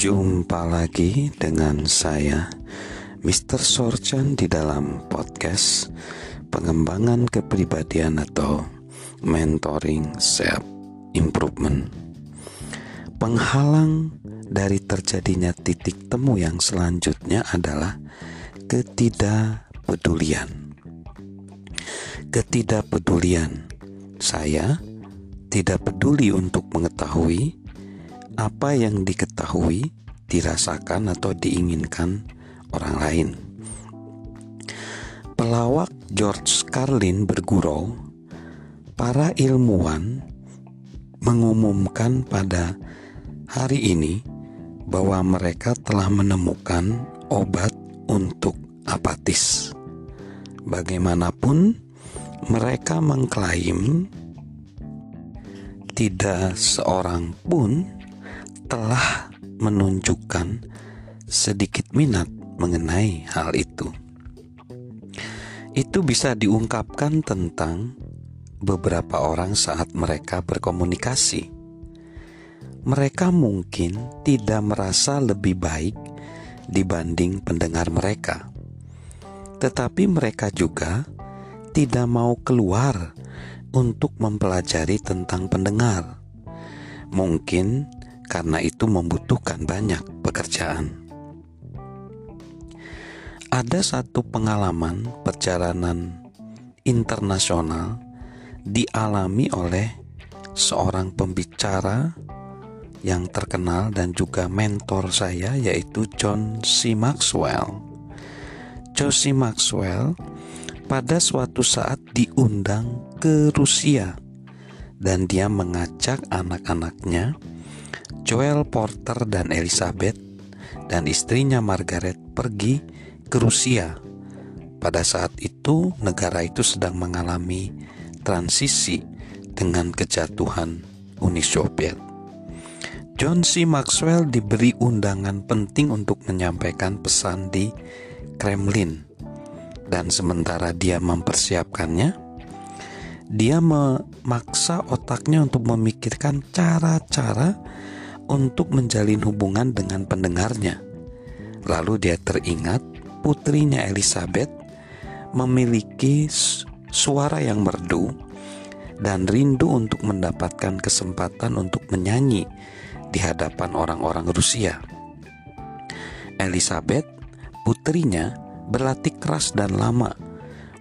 Jumpa lagi dengan saya Mr. Sorchan di dalam podcast pengembangan kepribadian atau mentoring self improvement. Penghalang dari terjadinya titik temu yang selanjutnya adalah ketidakpedulian. Ketidakpedulian. Saya tidak peduli untuk mengetahui apa yang diketahui, dirasakan, atau diinginkan orang lain. Pelawak George Carlin bergurau, para ilmuwan mengumumkan pada hari ini bahwa mereka telah menemukan obat untuk apatis. Bagaimanapun, mereka mengklaim tidak seorang pun telah menunjukkan sedikit minat mengenai hal itu. Itu bisa diungkapkan tentang beberapa orang saat mereka berkomunikasi. Mereka mungkin tidak merasa lebih baik dibanding pendengar mereka, tetapi mereka juga tidak mau keluar untuk mempelajari tentang pendengar. Mungkin karena itu membutuhkan banyak pekerjaan. Ada satu pengalaman perjalanan internasional dialami oleh seorang pembicara yang terkenal dan juga mentor saya yaitu John C. Maxwell. John C. Maxwell pada suatu saat diundang ke Rusia dan dia mengajak anak-anaknya Joel Porter dan Elizabeth dan istrinya Margaret pergi ke Rusia. Pada saat itu, negara itu sedang mengalami transisi dengan kejatuhan Uni Soviet. John C. Maxwell diberi undangan penting untuk menyampaikan pesan di Kremlin, dan sementara dia mempersiapkannya, dia memaksa otaknya untuk memikirkan cara-cara untuk menjalin hubungan dengan pendengarnya. Lalu dia teringat putrinya Elizabeth memiliki suara yang merdu dan rindu untuk mendapatkan kesempatan untuk menyanyi di hadapan orang-orang Rusia. Elizabeth, putrinya, berlatih keras dan lama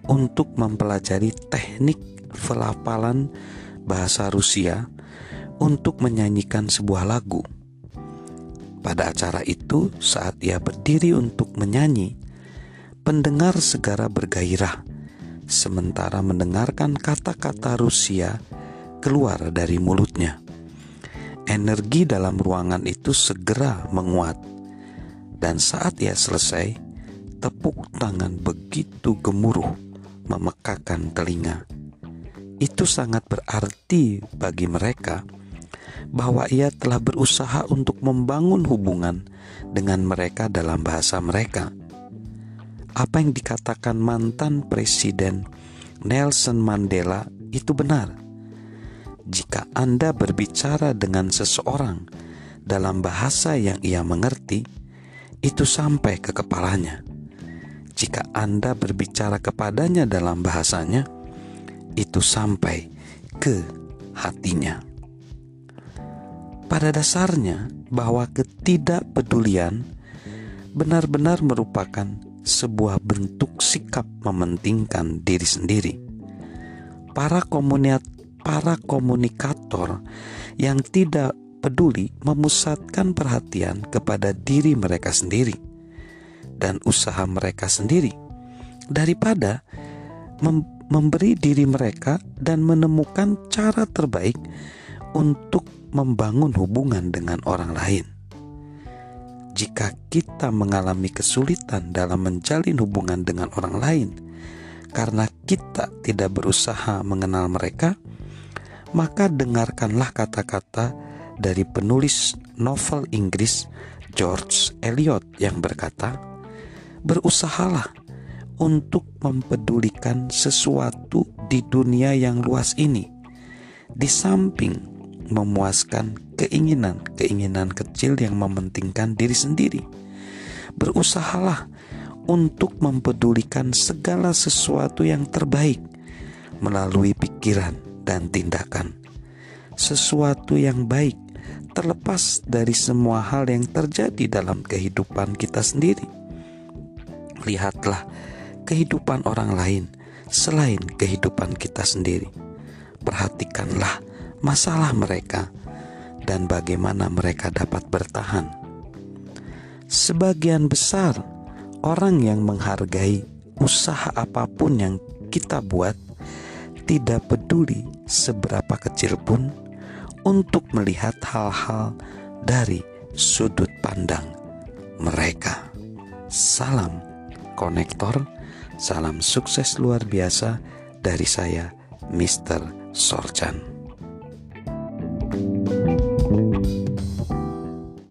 untuk mempelajari teknik pelafalan bahasa Rusia untuk menyanyikan sebuah lagu. Pada acara itu, saat ia berdiri untuk menyanyi, pendengar segera bergairah, sementara mendengarkan kata-kata Rusia keluar dari mulutnya. Energi dalam ruangan itu segera menguat, dan saat ia selesai, tepuk tangan begitu gemuruh memekakan telinga. Itu sangat berarti bagi mereka bahwa ia telah berusaha untuk membangun hubungan dengan mereka dalam bahasa mereka. Apa yang dikatakan mantan presiden Nelson Mandela itu benar. Jika Anda berbicara dengan seseorang dalam bahasa yang ia mengerti, itu sampai ke kepalanya. Jika Anda berbicara kepadanya dalam bahasanya, itu sampai ke hatinya. Pada dasarnya, bahwa ketidakpedulian benar-benar merupakan sebuah bentuk sikap mementingkan diri sendiri. Para komuniat, para komunikator yang tidak peduli memusatkan perhatian kepada diri mereka sendiri dan usaha mereka sendiri daripada mem memberi diri mereka dan menemukan cara terbaik untuk membangun hubungan dengan orang lain. Jika kita mengalami kesulitan dalam menjalin hubungan dengan orang lain karena kita tidak berusaha mengenal mereka, maka dengarkanlah kata-kata dari penulis novel Inggris George Eliot yang berkata, "Berusahalah untuk mempedulikan sesuatu di dunia yang luas ini, di samping memuaskan keinginan-keinginan kecil yang mementingkan diri sendiri. Berusahalah untuk mempedulikan segala sesuatu yang terbaik melalui pikiran dan tindakan. Sesuatu yang baik terlepas dari semua hal yang terjadi dalam kehidupan kita sendiri. Lihatlah kehidupan orang lain selain kehidupan kita sendiri. Perhatikanlah masalah mereka dan bagaimana mereka dapat bertahan. Sebagian besar orang yang menghargai usaha apa pun yang kita buat tidak peduli seberapa kecil pun untuk melihat hal-hal dari sudut pandang mereka. Salam konektor, salam sukses luar biasa dari saya, Mr. Sorchan.